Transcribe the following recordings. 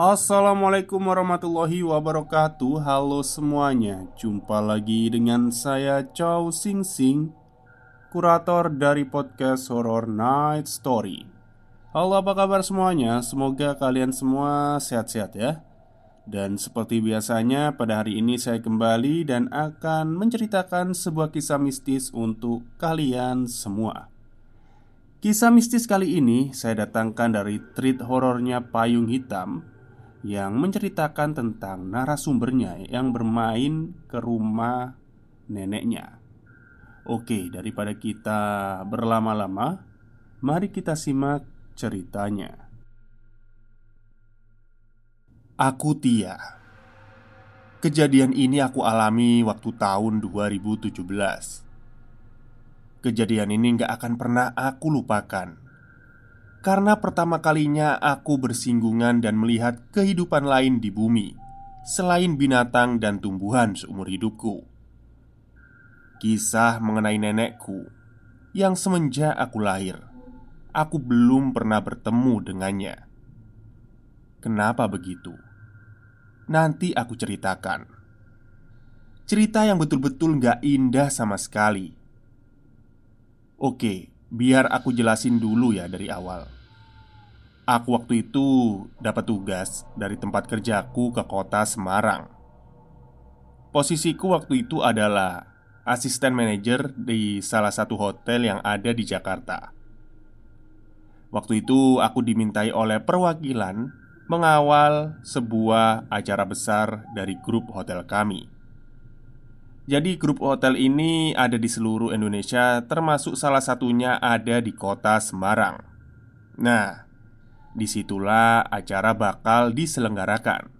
Assalamualaikum warahmatullahi wabarakatuh. Halo semuanya. Jumpa lagi dengan saya Chow Sing Sing Kurator dari podcast Horror Night Story. Halo apa kabar semuanya? Semoga kalian semua sehat-sehat ya. Dan seperti biasanya pada hari ini saya kembali Dan akan menceritakan sebuah kisah mistis untuk kalian semua. Kisah mistis kali ini saya datangkan dari treat horornya Payung Hitam yang menceritakan tentang narasumbernya yang bermain ke rumah neneknya. Oke, daripada kita berlama-lama, mari kita simak ceritanya. Aku Tia. Kejadian ini aku alami waktu tahun 2017. Kejadian ini gak akan pernah aku lupakan karena pertama kalinya aku bersinggungan dan melihat kehidupan lain di bumi selain binatang dan tumbuhan seumur hidupku. Kisah mengenai nenekku yang semenjak aku lahir, aku belum pernah bertemu dengannya. Kenapa begitu? Nanti aku ceritakan. Cerita yang betul-betul gak indah sama sekali. Oke, Biar aku jelasin dulu ya dari awal. Aku waktu itu dapat tugas dari tempat kerjaku ke kota Semarang. Posisiku waktu itu adalah asisten manajer di salah satu hotel yang ada di Jakarta. Waktu itu aku dimintai oleh perwakilan mengawal sebuah acara besar dari grup hotel kami jadi grup hotel ini ada di seluruh Indonesia termasuk salah satunya ada di kota Semarang. Nah, di situlah acara bakal diselenggarakan.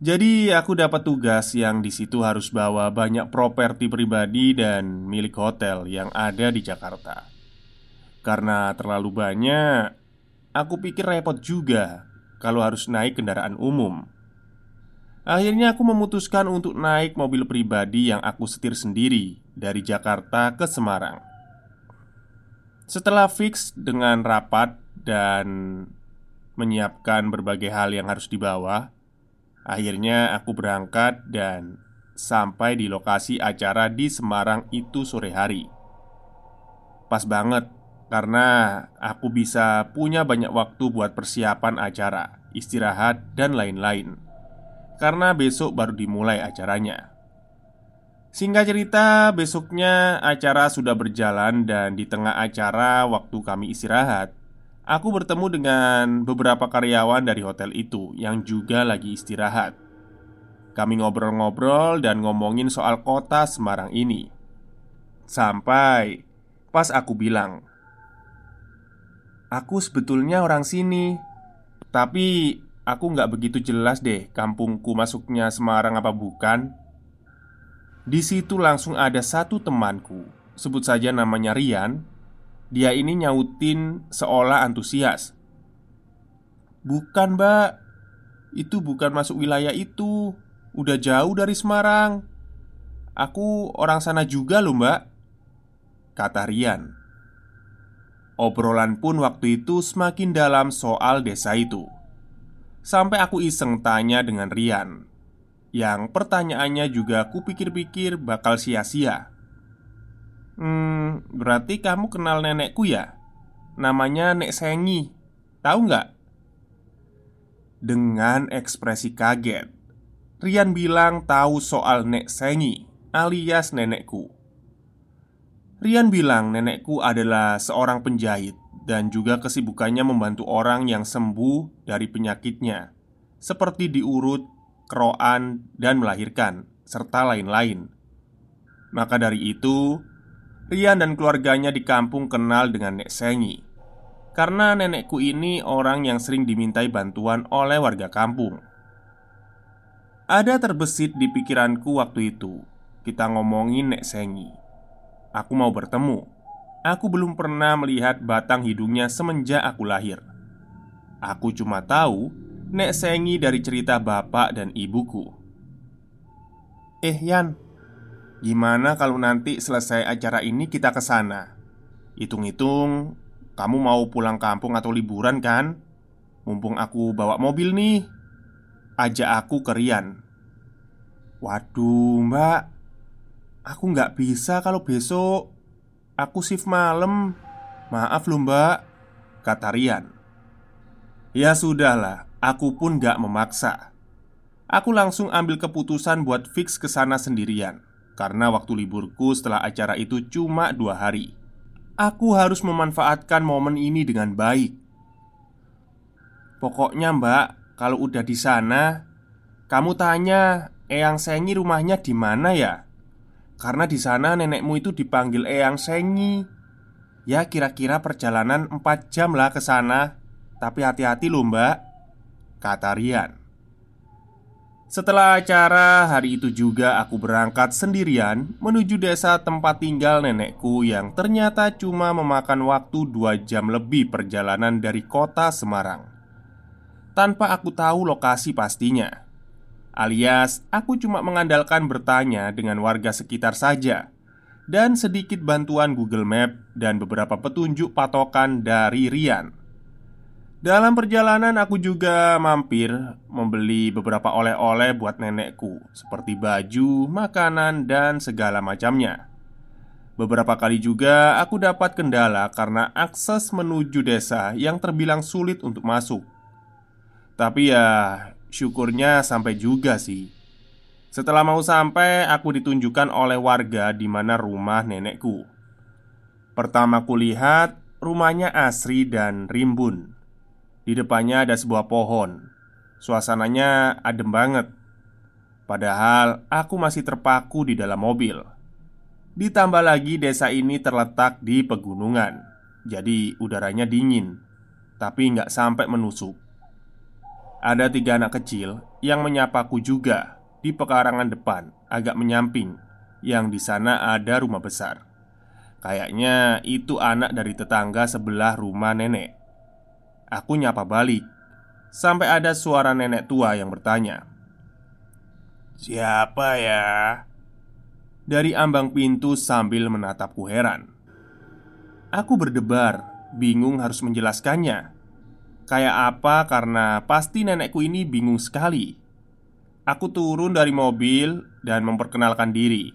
Jadi aku dapat tugas yang di situ harus bawa banyak properti pribadi dan milik hotel yang ada di Jakarta. Karena terlalu banyak, aku pikir repot juga kalau harus naik kendaraan umum Akhirnya aku memutuskan untuk naik mobil pribadi yang aku setir sendiri dari Jakarta ke Semarang. Setelah fix dengan rapat dan menyiapkan berbagai hal yang harus dibawa, akhirnya aku berangkat dan sampai di lokasi acara di Semarang itu sore hari. Pas banget karena aku bisa punya banyak waktu buat persiapan acara, istirahat, dan lain-lain karena besok baru dimulai acaranya. Singkat cerita, besoknya acara sudah berjalan dan di tengah acara waktu kami istirahat, aku bertemu dengan beberapa karyawan dari hotel itu yang juga lagi istirahat. Kami ngobrol-ngobrol dan ngomongin soal kota Semarang ini. Sampai pas aku bilang, "Aku sebetulnya orang sini, tapi Aku nggak begitu jelas deh kampungku masuknya Semarang apa bukan. Di situ langsung ada satu temanku Sebut saja namanya Rian. Dia ini nyautin seolah antusias. Bukan mbak. Itu bukan masuk wilayah itu. Udah jauh dari Semarang. Aku orang sana juga loh mbak Kata Rian. Obrolan pun waktu itu semakin dalam soal desa itu Sampai aku iseng tanya dengan Rian. Yang pertanyaannya juga kupikir-pikir bakal sia-sia. Hmm, berarti kamu kenal nenekku ya? Namanya Nek Sengi. Tahu nggak? Dengan ekspresi kaget Rian bilang tahu soal Nek Sengi alias nenekku. Rian bilang nenekku adalah seorang penjahit dan juga kesibukannya membantu orang yang sembuh dari penyakitnya, seperti diurut, keroan, dan melahirkan, serta lain-lain. Maka dari itu, Rian dan keluarganya di kampung kenal dengan Nek Sengi karena nenekku ini orang yang sering dimintai bantuan oleh warga kampung. Ada terbesit di pikiranku waktu itu, kita ngomongin Nek Sengi. Aku mau bertemu. Aku belum pernah melihat batang hidungnya semenjak aku lahir. Aku cuma tahu Nek Sengi dari cerita bapak dan ibuku. Eh Yan, gimana kalau nanti selesai acara ini kita ke sana? Hitung-hitung, kamu mau pulang kampung atau liburan kan? Mumpung aku bawa mobil nih Ajak aku ke Rian Waduh mbak Aku nggak bisa kalau besok Aku shift malam. Maaf loh mbak Kata Rian. Ya sudahlah Aku pun nggak memaksa. Aku langsung ambil keputusan buat fix ke sana sendirian Karena waktu liburku setelah acara itu cuma dua hari. Aku harus memanfaatkan momen ini dengan baik. Pokoknya mbak Kalau udah di sana Kamu tanya Eyang Sengi rumahnya di mana ya? Karena di sana nenekmu itu dipanggil Eyang Sengi Ya kira-kira perjalanan 4 jam lah ke sana. Tapi hati-hati loh mbak Kata Rian. Setelah acara hari itu juga aku berangkat sendirian Menuju desa tempat tinggal nenekku Yang ternyata cuma memakan waktu 2 jam lebih perjalanan dari kota Semarang. Tanpa aku tahu lokasi pastinya Alias, aku cuma mengandalkan bertanya dengan warga sekitar saja. Dan sedikit bantuan Google Map dan beberapa petunjuk patokan dari Rian. Dalam perjalanan aku juga mampir membeli beberapa oleh-oleh buat nenekku Seperti baju, makanan, dan segala macamnya. Beberapa kali juga aku dapat kendala karena akses menuju desa yang terbilang sulit untuk masuk. Tapi ya Syukurnya sampai juga sih. Setelah mau sampai, aku ditunjukkan oleh warga di mana rumah nenekku. Pertama kulihat, rumahnya asri dan rimbun. Di depannya ada sebuah pohon. Suasananya adem banget. Padahal aku masih terpaku di dalam mobil. Ditambah lagi desa ini terletak di pegunungan. Jadi udaranya dingin Tapi nggak sampai menusuk ada tiga anak kecil yang menyapaku juga di pekarangan depan, agak menyamping, yang di sana ada rumah besar. Kayaknya itu anak dari tetangga sebelah rumah nenek. Aku nyapa balik, sampai ada suara nenek tua yang bertanya, "Siapa ya?" Dari ambang pintu sambil menatapku heran. Aku berdebar, bingung harus menjelaskannya. Kayak apa? Karena pasti nenekku ini bingung sekali. Aku turun dari mobil dan memperkenalkan diri.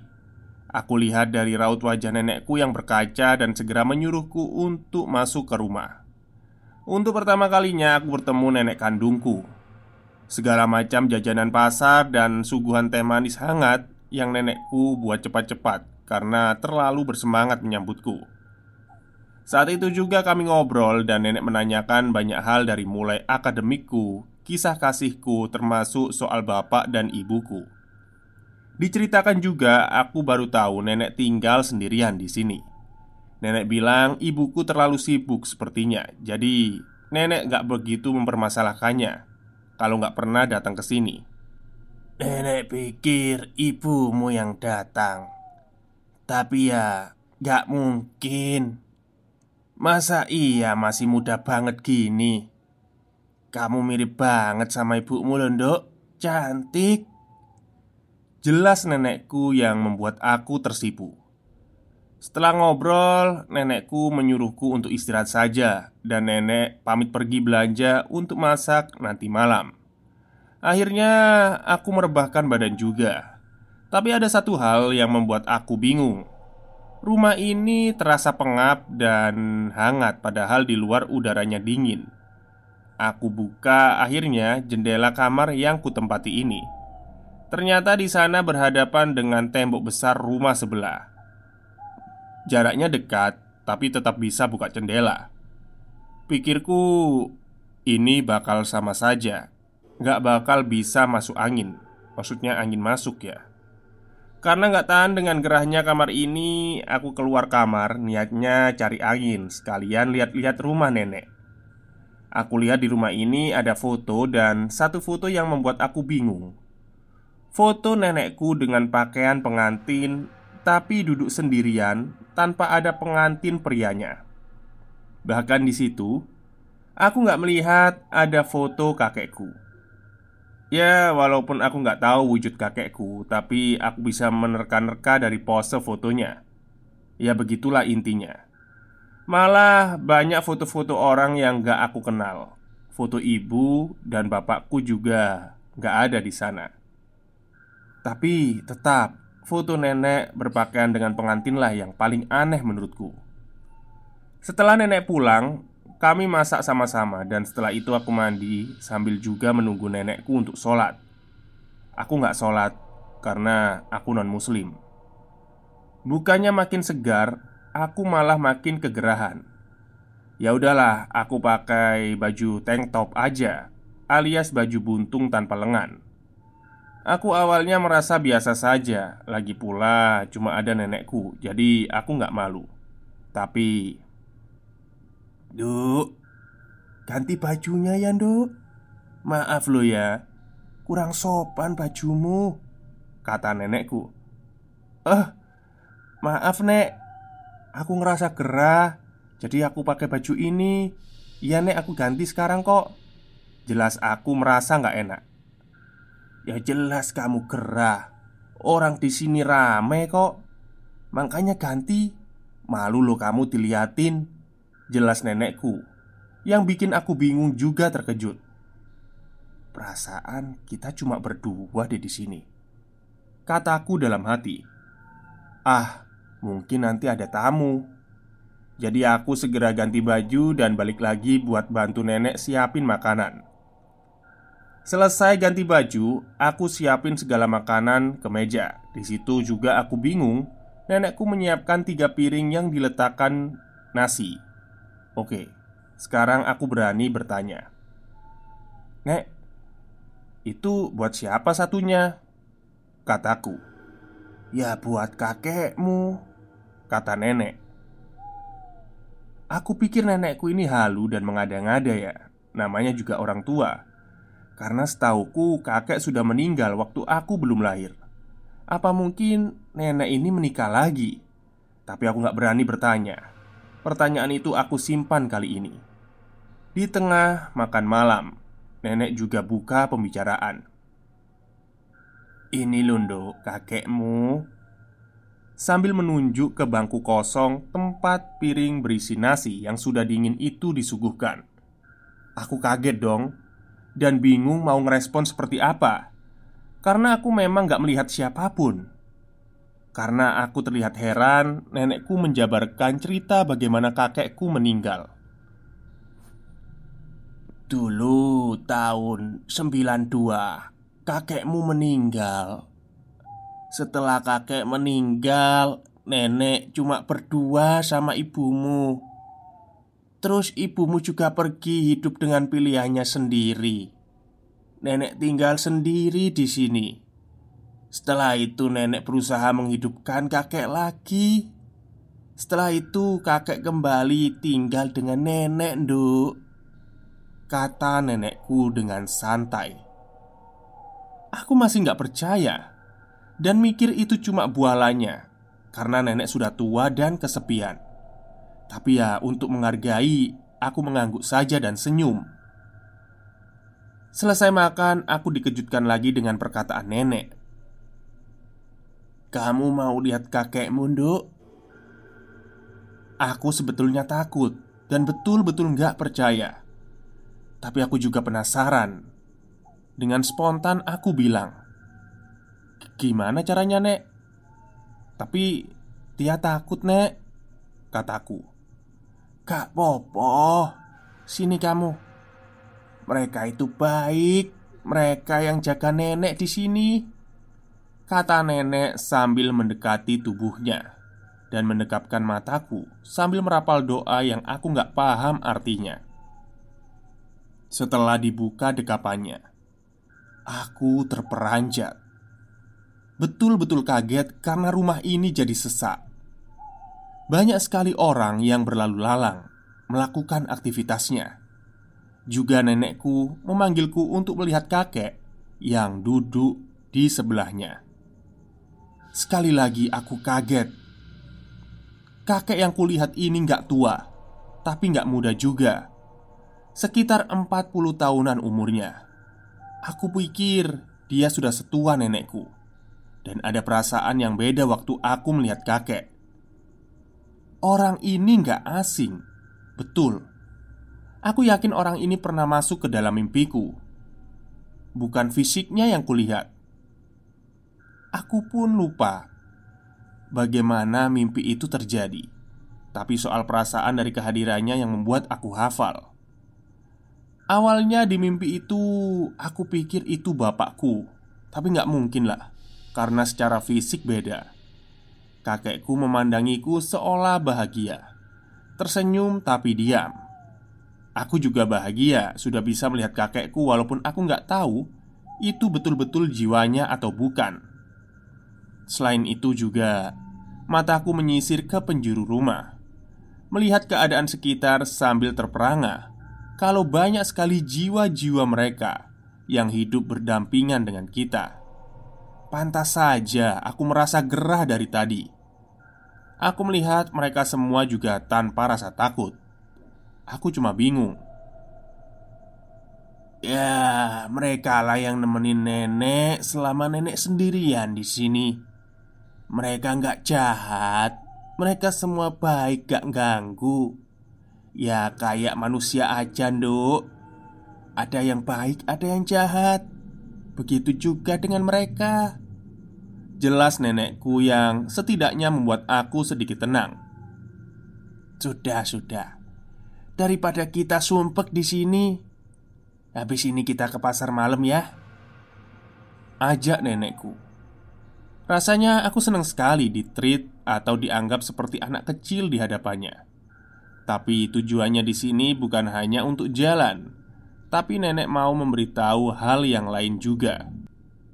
Aku lihat dari raut wajah nenekku yang berkaca dan segera menyuruhku untuk masuk ke rumah. Untuk pertama kalinya aku bertemu nenek kandungku. Segala macam jajanan pasar dan suguhan teh manis hangat yang nenekku buat cepat-cepat karena terlalu bersemangat menyambutku. Saat itu juga kami ngobrol dan nenek menanyakan banyak hal dari mulai akademikku, kisah kasihku, termasuk soal bapak dan ibuku. Diceritakan juga, aku baru tahu nenek tinggal sendirian di sini. Nenek bilang ibuku terlalu sibuk sepertinya, jadi nenek gak begitu mempermasalahkannya kalau gak pernah datang ke sini. Nenek pikir ibumu yang datang, tapi ya gak mungkin. Masa iya masih muda banget gini? Kamu mirip banget sama ibumu loh Cantik. Jelas nenekku yang membuat aku tersipu. Setelah ngobrol, nenekku menyuruhku untuk istirahat saja Dan nenek pamit pergi belanja untuk masak nanti malam. Akhirnya aku merebahkan badan juga. Tapi ada satu hal yang membuat aku bingung Rumah ini terasa pengap dan hangat padahal di luar udaranya dingin. Aku buka akhirnya jendela kamar yang kutempati ini. Ternyata di sana berhadapan dengan tembok besar rumah sebelah. Jaraknya dekat tapi tetap bisa buka jendela. Pikirku ini bakal sama saja. Gak bakal bisa masuk angin. Maksudnya angin masuk ya Karena gak tahan dengan gerahnya kamar ini Aku keluar kamar Niatnya cari angin. Sekalian lihat-lihat rumah nenek. Aku lihat di rumah ini ada foto dan satu foto yang membuat aku bingung. Foto nenekku dengan pakaian pengantin Tapi duduk sendirian tanpa ada pengantin prianya. Bahkan di situ Aku nggak melihat ada foto kakekku Ya, walaupun aku nggak tahu wujud kakekku, tapi aku bisa menerka-nerka dari pose fotonya. Ya, begitulah intinya. Malah banyak foto-foto orang yang gak aku kenal. Foto ibu dan bapakku juga gak ada di sana. Tapi tetap, foto nenek berpakaian dengan pengantinlah yang paling aneh menurutku. Setelah nenek pulang, kami masak sama-sama dan setelah itu aku mandi sambil juga menunggu nenekku untuk sholat. Aku nggak sholat karena aku non-muslim. Bukannya makin segar, aku malah makin kegerahan. Ya udahlah, aku pakai baju tank top aja Alias baju buntung tanpa lengan. Aku awalnya merasa biasa saja Lagi pula cuma ada nenekku Jadi aku nggak malu. Tapi Duk Ganti bajunya ya duk. Maaf lo ya Kurang sopan bajumu Kata nenekku. Eh Maaf nek. Aku ngerasa gerah Jadi aku pakai baju ini. Iya nek aku ganti sekarang kok. Jelas aku merasa nggak enak. Ya jelas kamu gerah. Orang di sini rame kok. Makanya ganti. Malu lo kamu diliatin Jelas nenekku Yang bikin aku bingung juga terkejut Perasaan kita cuma berdua deh di sini Kataku dalam hati Ah, mungkin nanti ada tamu Jadi aku segera ganti baju dan balik lagi buat bantu nenek siapin makanan Selesai ganti baju, aku siapin segala makanan ke meja. Di situ juga aku bingung. Nenekku menyiapkan tiga piring yang diletakkan nasi, Oke, sekarang aku berani bertanya. Nek, itu buat siapa satunya? Kataku. Ya buat kakekmu Kata nenek. Aku pikir nenekku ini halu dan mengada-ngada ya Namanya juga orang tua. Karena setauku kakek sudah meninggal waktu aku belum lahir. Apa mungkin nenek ini menikah lagi? Tapi aku gak berani bertanya Pertanyaan itu aku simpan kali ini. Di tengah makan malam, nenek juga buka pembicaraan. Ini londo kakekmu Sambil menunjuk ke bangku kosong tempat piring berisi nasi yang sudah dingin itu disuguhkan Aku kaget dong Dan bingung mau ngerespon seperti apa Karena aku memang gak melihat siapa pun karena aku terlihat heran, nenekku menjabarkan cerita bagaimana kakekku meninggal. Dulu tahun 92 Kakekmu meninggal. Setelah kakek meninggal Nenek cuma berdua sama ibumu. Terus ibumu juga pergi hidup dengan pilihannya sendiri. Nenek tinggal sendiri di sini setelah itu nenek berusaha menghidupkan kakek lagi. Setelah itu kakek kembali tinggal dengan nenek nduk. Kata nenekku dengan santai. Aku masih gak percaya Dan mikir itu cuma bualannya Karena nenek sudah tua dan kesepian. Tapi ya untuk menghargai Aku mengangguk saja dan senyum. Selesai makan, aku dikejutkan lagi dengan perkataan nenek kamu mau lihat kakekmu, Nduk? Aku sebetulnya takut dan betul-betul nggak percaya. Tapi aku juga penasaran. Dengan spontan aku bilang Gimana caranya nek? Tapi Tia takut nek Kataku. Kak Popo Sini kamu. Mereka itu baik. Mereka yang jaga nenek di sini Kata nenek sambil mendekati tubuhnya Dan mendekapkan mataku Sambil merapal doa yang aku nggak paham artinya. Setelah dibuka dekapannya Aku terperanjat. Betul-betul kaget karena rumah ini jadi sesak. Banyak sekali orang yang berlalu lalang Melakukan aktivitasnya. Juga nenekku memanggilku untuk melihat kakek Yang duduk di sebelahnya Sekali lagi aku kaget. Kakek yang kulihat ini nggak tua Tapi nggak muda juga. Sekitar 40 tahunan umurnya. Aku pikir dia sudah setua nenekku. Dan ada perasaan yang beda waktu aku melihat kakek. Orang ini nggak asing. Betul. Aku yakin orang ini pernah masuk ke dalam mimpiku. Bukan fisiknya yang kulihat Aku pun lupa bagaimana mimpi itu terjadi. Tapi soal perasaan dari kehadirannya yang membuat aku hafal. Awalnya di mimpi itu aku pikir itu bapakku, tapi nggak mungkin lah, karena secara fisik beda. Kakekku memandangiku seolah bahagia, tersenyum tapi diam. Aku juga bahagia sudah bisa melihat kakekku walaupun aku nggak tahu itu betul-betul jiwanya atau bukan. Selain itu juga Mataku menyisir ke penjuru rumah. Melihat keadaan sekitar sambil terperangah Kalau banyak sekali jiwa-jiwa mereka Yang hidup berdampingan dengan kita. Pantas saja aku merasa gerah dari tadi. Aku melihat mereka semua juga tanpa rasa takut. Aku cuma bingung. Ya, mereka lah yang nemenin nenek selama nenek sendirian di sini. Mereka nggak jahat. Mereka semua baik gak ganggu. Ya kayak manusia aja nduk. Ada yang baik ada yang jahat. Begitu juga dengan mereka. Jelas nenekku yang setidaknya membuat aku sedikit tenang. Sudah, sudah. Daripada kita sumpek di sini Habis ini kita ke pasar malam ya. Ajak nenekku Rasanya aku senang sekali ditreat atau dianggap seperti anak kecil di hadapannya. Tapi tujuannya di sini bukan hanya untuk jalan, tapi nenek mau memberitahu hal yang lain juga.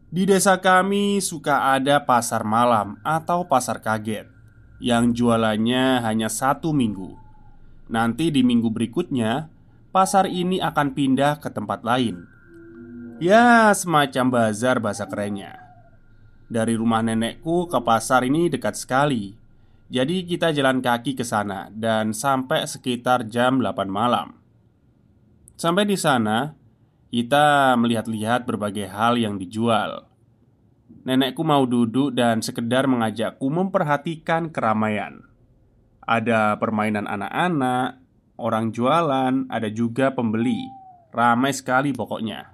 Di desa kami suka ada pasar malam atau pasar kaget yang jualannya hanya satu minggu. Nanti di minggu berikutnya, pasar ini akan pindah ke tempat lain. Ya, semacam bazar bahasa kerennya. Dari rumah nenekku ke pasar ini dekat sekali. Jadi kita jalan kaki ke sana dan sampai sekitar jam 8 malam. Sampai di sana, kita melihat-lihat berbagai hal yang dijual. Nenekku mau duduk dan sekedar mengajakku memperhatikan keramaian. Ada permainan anak-anak, orang jualan, ada juga pembeli. Ramai sekali pokoknya.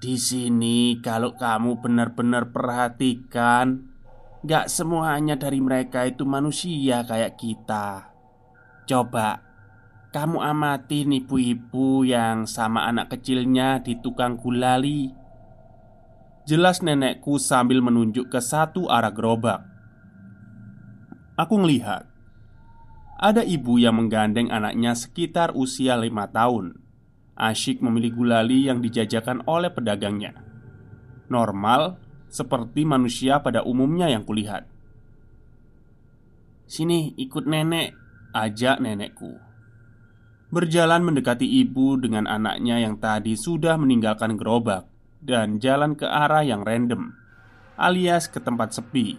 Di sini kalau kamu benar-benar perhatikan Gak semuanya dari mereka itu manusia kayak kita. Coba Kamu amati nih ibu-ibu yang sama anak kecilnya di tukang gulali. Jelas nenekku sambil menunjuk ke satu arah gerobak. Aku ngelihat Ada ibu yang menggandeng anaknya sekitar usia lima tahun asyik memilih gulali yang dijajakan oleh pedagangnya. Normal, seperti manusia pada umumnya yang kulihat. Sini, ikut nenek, ajak nenekku. Berjalan mendekati ibu dengan anaknya yang tadi sudah meninggalkan gerobak dan jalan ke arah yang random, alias ke tempat sepi,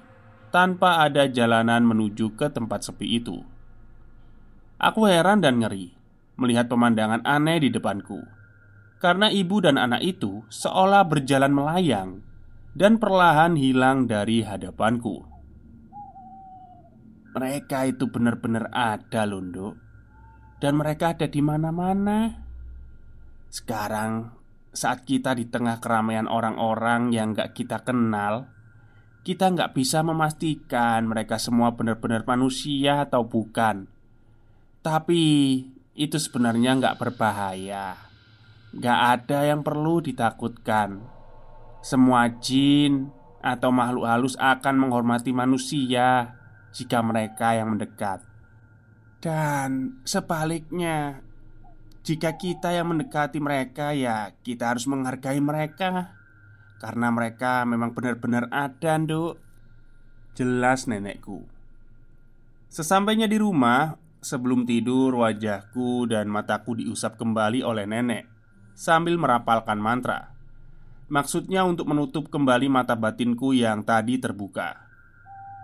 tanpa ada jalanan menuju ke tempat sepi itu. Aku heran dan ngeri melihat pemandangan aneh di depanku. Karena ibu dan anak itu seolah berjalan melayang Dan perlahan hilang dari hadapanku. Mereka itu benar-benar ada londo Dan mereka ada di mana-mana. Sekarang saat kita di tengah keramaian orang-orang yang gak kita kenal, kita nggak bisa memastikan mereka semua benar-benar manusia atau bukan. Tapi itu sebenarnya nggak berbahaya. Nggak ada yang perlu ditakutkan. Semua jin atau makhluk halus akan menghormati manusia jika mereka yang mendekat. Dan sebaliknya, jika kita yang mendekati mereka, ya kita harus menghargai mereka Karena mereka memang benar-benar ada, Nduk Jelas nenekku Sesampainya di rumah Sebelum tidur, wajahku dan mataku diusap kembali oleh nenek Sambil merapalkan mantra Maksudnya untuk menutup kembali mata batinku yang tadi terbuka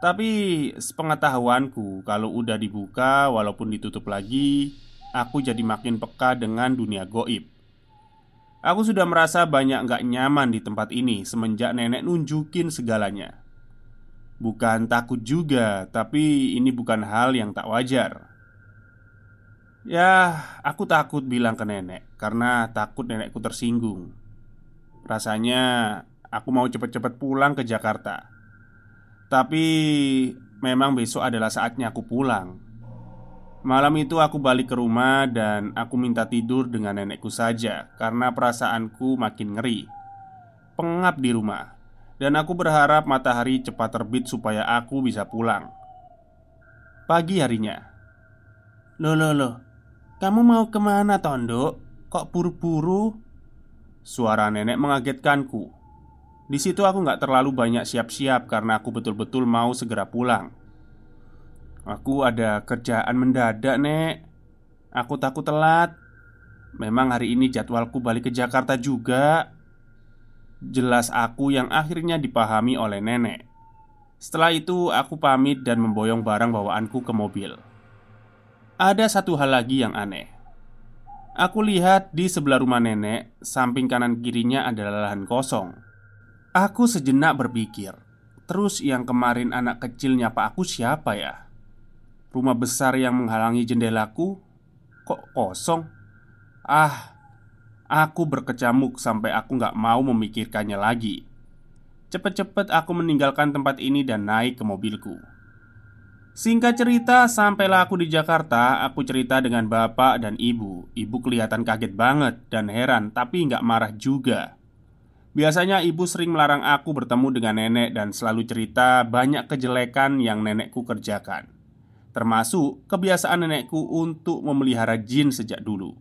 Tapi sepengetahuanku Kalau udah dibuka walaupun ditutup lagi aku jadi makin peka dengan dunia goib. Aku sudah merasa banyak gak nyaman di tempat ini semenjak nenek nunjukin segalanya. Bukan takut juga, tapi ini bukan hal yang tak wajar. Ya, aku takut bilang ke nenek karena takut nenekku tersinggung. Rasanya aku mau cepat-cepat pulang ke Jakarta. Tapi memang besok adalah saatnya aku pulang. Malam itu aku balik ke rumah dan aku minta tidur dengan nenekku saja karena perasaanku makin ngeri. Pengap di rumah dan aku berharap matahari cepat terbit supaya aku bisa pulang. Pagi harinya, loh loh loh, kamu mau ke mana Tondo? Kok buru-buru? Suara nenek mengagetkanku. Di situ aku nggak terlalu banyak siap-siap karena aku betul-betul mau segera pulang. Aku ada kerjaan mendadak, Nek. Aku takut telat. Memang hari ini jadwalku balik ke Jakarta juga. Jelas aku yang akhirnya dipahami oleh nenek. Setelah itu, aku pamit dan memboyong barang bawaanku ke mobil. Ada satu hal lagi yang aneh. Aku lihat di sebelah rumah nenek, samping kanan kirinya adalah lahan kosong. Aku sejenak berpikir, terus yang kemarin anak kecilnya Pak aku siapa ya? Rumah besar yang menghalangi jendelaku Kok kosong? Ah, aku berkecamuk sampai aku nggak mau memikirkannya lagi Cepet-cepet aku meninggalkan tempat ini dan naik ke mobilku Singkat cerita, sampailah aku di Jakarta Aku cerita dengan bapak dan ibu. Ibu kelihatan kaget banget dan heran Tapi nggak marah juga. Biasanya ibu sering melarang aku bertemu dengan nenek Dan selalu cerita banyak kejelekan yang nenekku kerjakan. Termasuk kebiasaan nenekku untuk memelihara jin sejak dulu.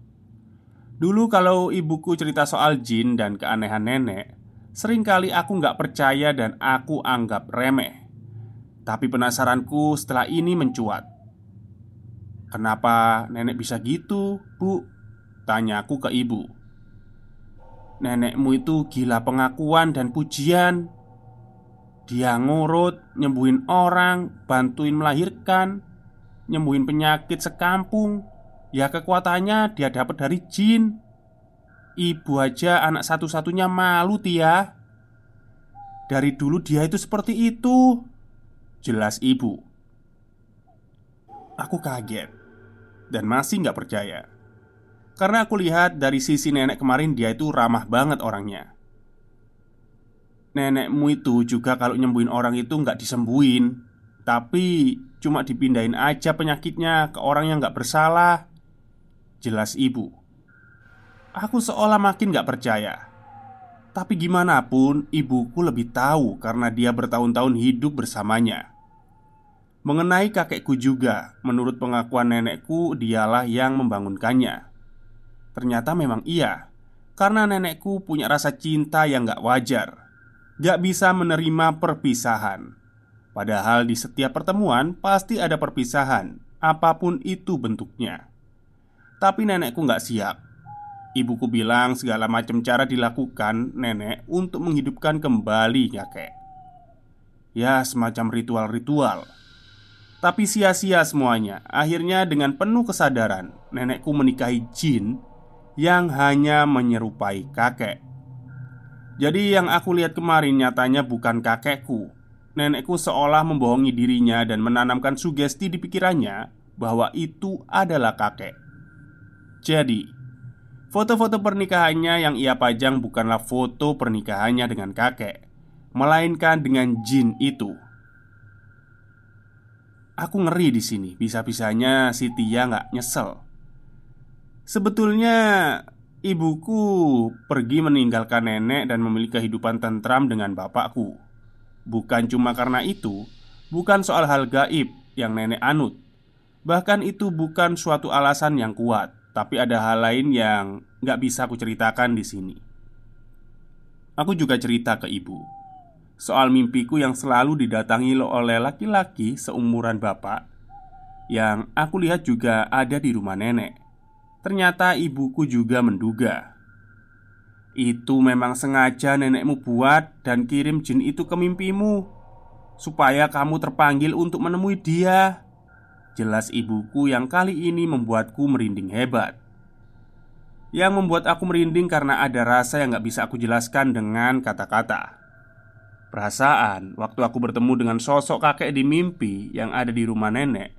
Dulu kalau ibuku cerita soal jin dan keanehan nenek Seringkali aku nggak percaya dan aku anggap remeh Tapi penasaranku setelah ini mencuat. Kenapa nenek bisa gitu, bu? Tanyaku ke ibu. Nenekmu itu gila pengakuan dan pujian. Dia ngurut, nyembuhin orang, bantuin melahirkan Nyembuhin penyakit sekampung. Ya kekuatannya dia dapat dari jin. Ibu aja anak satu-satunya malu Tia. Dari dulu dia itu seperti itu Jelas ibu. Aku kaget Dan masih nggak percaya. Karena aku lihat dari sisi nenek kemarin dia itu ramah banget orangnya. Nenekmu itu juga kalau nyembuhin orang itu nggak disembuhin Tapi Cuma dipindahin aja penyakitnya ke orang yang gak bersalah. Jelas ibu. Aku seolah makin gak percaya. Tapi gimana pun ibuku lebih tahu karena dia bertahun-tahun hidup bersamanya Mengenai kakekku juga Menurut pengakuan nenekku dialah yang membangunkannya. Ternyata memang iya Karena nenekku punya rasa cinta yang gak wajar Gak bisa menerima perpisahan. Padahal di setiap pertemuan pasti ada perpisahan Apa pun itu bentuknya. Tapi nenekku nggak siap. Ibuku bilang segala macam cara dilakukan nenek untuk menghidupkan kembali kakek. Ya semacam ritual-ritual Tapi sia-sia semuanya Akhirnya dengan penuh kesadaran Nenekku menikahi jin Yang hanya menyerupai kakek Jadi yang aku lihat kemarin nyatanya bukan kakekku Nenekku seolah membohongi dirinya dan menanamkan sugesti di pikirannya bahwa itu adalah kakek. Jadi, Foto-foto pernikahannya yang ia pajang bukanlah foto pernikahannya dengan kakek, melainkan dengan jin itu. Aku ngeri di sini. Bisa-bisanya si Tia nggak nyesel. Sebetulnya ibuku pergi meninggalkan nenek dan memiliki kehidupan tentram dengan bapakku. Bukan cuma karena itu, bukan soal hal gaib yang nenek anut. Bahkan itu bukan suatu alasan yang kuat. Tapi ada hal lain yang nggak bisa aku ceritakan di sini. Aku juga cerita ke ibu soal mimpiku yang selalu didatangi oleh laki-laki seumuran bapak yang aku lihat juga ada di rumah nenek. Ternyata ibuku juga menduga itu memang sengaja nenekmu buat dan kirim jin itu ke mimpimu supaya kamu terpanggil untuk menemui dia. Jelas ibuku yang kali ini membuatku merinding hebat Yang membuat aku merinding karena ada rasa yang gak bisa aku jelaskan dengan kata-kata Perasaan waktu aku bertemu dengan sosok kakek di mimpi yang ada di rumah nenek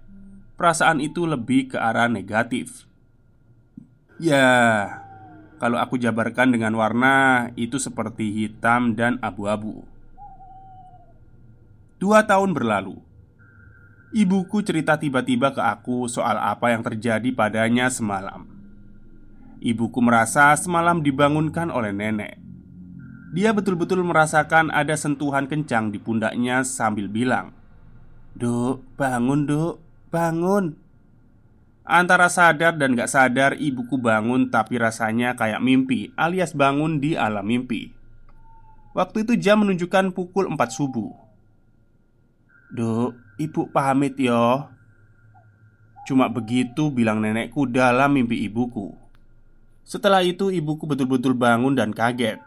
Perasaan itu lebih ke arah negatif Ya, kalau aku jabarkan dengan warna itu seperti hitam dan abu-abu Dua tahun berlalu Ibuku cerita tiba-tiba ke aku soal apa yang terjadi padanya semalam. Ibuku merasa semalam dibangunkan oleh nenek. Dia betul-betul merasakan ada sentuhan kencang di pundaknya sambil bilang, "Duk, bangun, Duk, bangun." Antara sadar dan gak sadar, ibuku bangun, tapi rasanya kayak mimpi, alias bangun di alam mimpi. Waktu itu jam menunjukkan pukul 4 subuh. Duk, Ibu pamit yo Cuma begitu bilang nenekku dalam mimpi ibuku Setelah itu ibuku betul-betul bangun dan kaget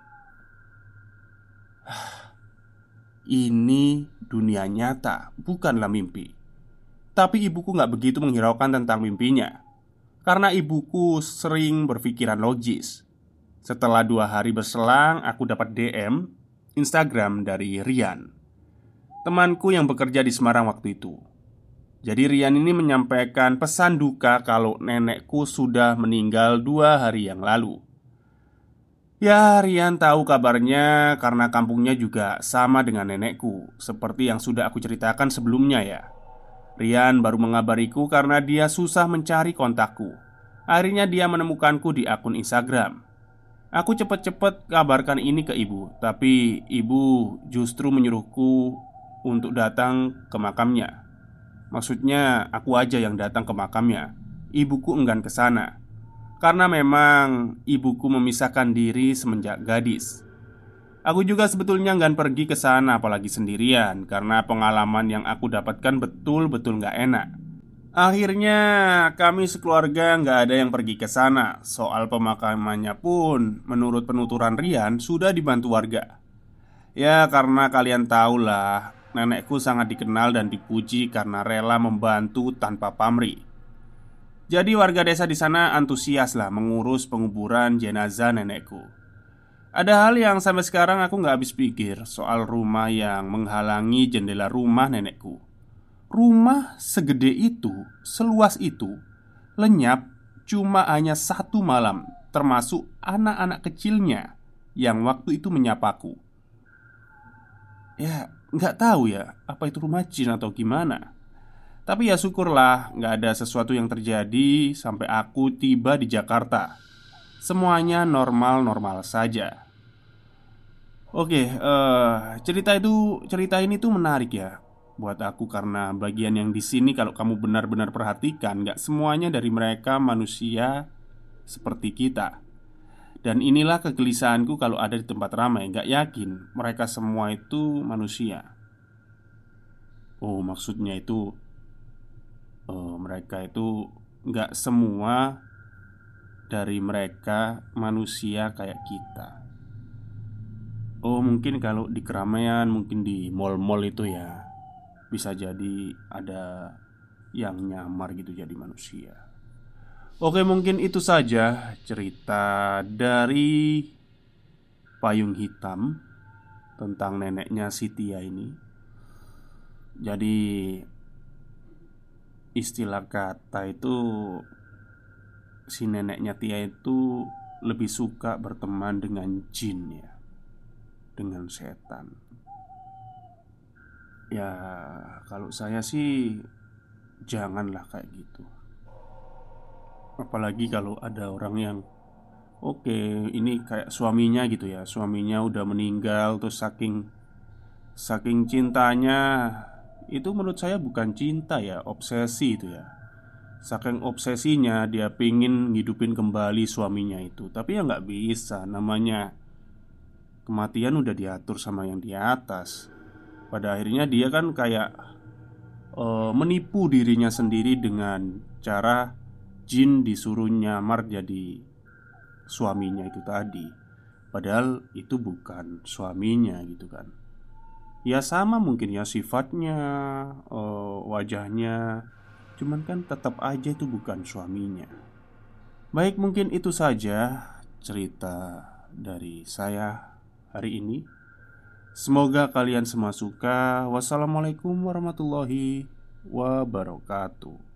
Ini dunia nyata, bukanlah mimpi. Tapi ibuku nggak begitu menghiraukan tentang mimpinya. Karena ibuku sering berpikiran logis. Setelah dua hari berselang, aku dapat DM Instagram dari Rian Temanku yang bekerja di Semarang waktu itu. Jadi Rian ini menyampaikan pesan duka kalau nenekku sudah meninggal dua hari yang lalu Ya Rian tahu kabarnya karena kampungnya juga sama dengan nenekku Seperti yang sudah aku ceritakan sebelumnya ya Rian baru mengabariku karena dia susah mencari kontakku Akhirnya dia menemukanku di akun Instagram Aku cepat-cepat kabarkan ini ke ibu Tapi ibu justru menyuruhku untuk datang ke makamnya. Maksudnya, aku aja yang datang ke makamnya. Ibuku enggan ke sana karena memang ibuku memisahkan diri semenjak gadis. Aku juga sebetulnya enggan pergi ke sana, apalagi sendirian, karena pengalaman yang aku dapatkan betul-betul nggak enak. Akhirnya, kami sekeluarga nggak ada yang pergi ke sana. Soal pemakamannya pun, menurut penuturan Rian, sudah dibantu warga. Ya, karena kalian tahulah Nenekku sangat dikenal dan dipuji karena rela membantu tanpa pamrih. Jadi warga desa di sana antusias lah mengurus penguburan jenazah nenekku. Ada hal yang sampai sekarang aku nggak habis pikir soal rumah yang menghalangi jendela rumah nenekku. Rumah segede itu, seluas itu, lenyap cuma hanya satu malam, termasuk anak-anak kecilnya yang waktu itu menyapaku. Ya, nggak tahu ya apa itu rumah jin atau gimana. Tapi ya syukurlah nggak ada sesuatu yang terjadi sampai aku tiba di Jakarta. Semuanya normal-normal saja. Oke, uh, cerita itu cerita ini tuh menarik ya buat aku karena bagian yang di sini kalau kamu benar-benar perhatikan nggak semuanya dari mereka manusia seperti kita. Dan inilah kegelisahanku kalau ada di tempat ramai Gak yakin mereka semua itu manusia Oh maksudnya itu oh, Mereka itu gak semua dari mereka manusia kayak kita Oh mungkin kalau di keramaian Mungkin di mall-mall itu ya Bisa jadi ada yang nyamar gitu jadi manusia Oke, mungkin itu saja cerita dari Payung Hitam tentang neneknya Sitia ini. Jadi istilah kata itu si neneknya Tia itu lebih suka berteman dengan jin ya Dengan setan. Ya kalau saya sih Janganlah kayak gitu. Apalagi kalau ada orang yang Oke ini kayak suaminya gitu ya. Suaminya udah meninggal Terus saking Saking cintanya Itu menurut saya bukan cinta ya Obsesi itu ya. Saking obsesinya dia pingin ngidupin kembali suaminya itu. Tapi ya nggak bisa Namanya Kematian udah diatur sama yang di atas. Pada akhirnya dia kan kayak uh, Menipu dirinya sendiri dengan cara Jin disuruh nyamar jadi Suaminya itu tadi. Padahal itu bukan suaminya gitu kan Ya sama mungkin ya sifatnya uh, Wajahnya. Cuman kan tetap aja itu bukan suaminya. Baik mungkin itu saja cerita dari saya hari ini. Semoga kalian semua suka. Wassalamualaikum warahmatullahi wabarakatuh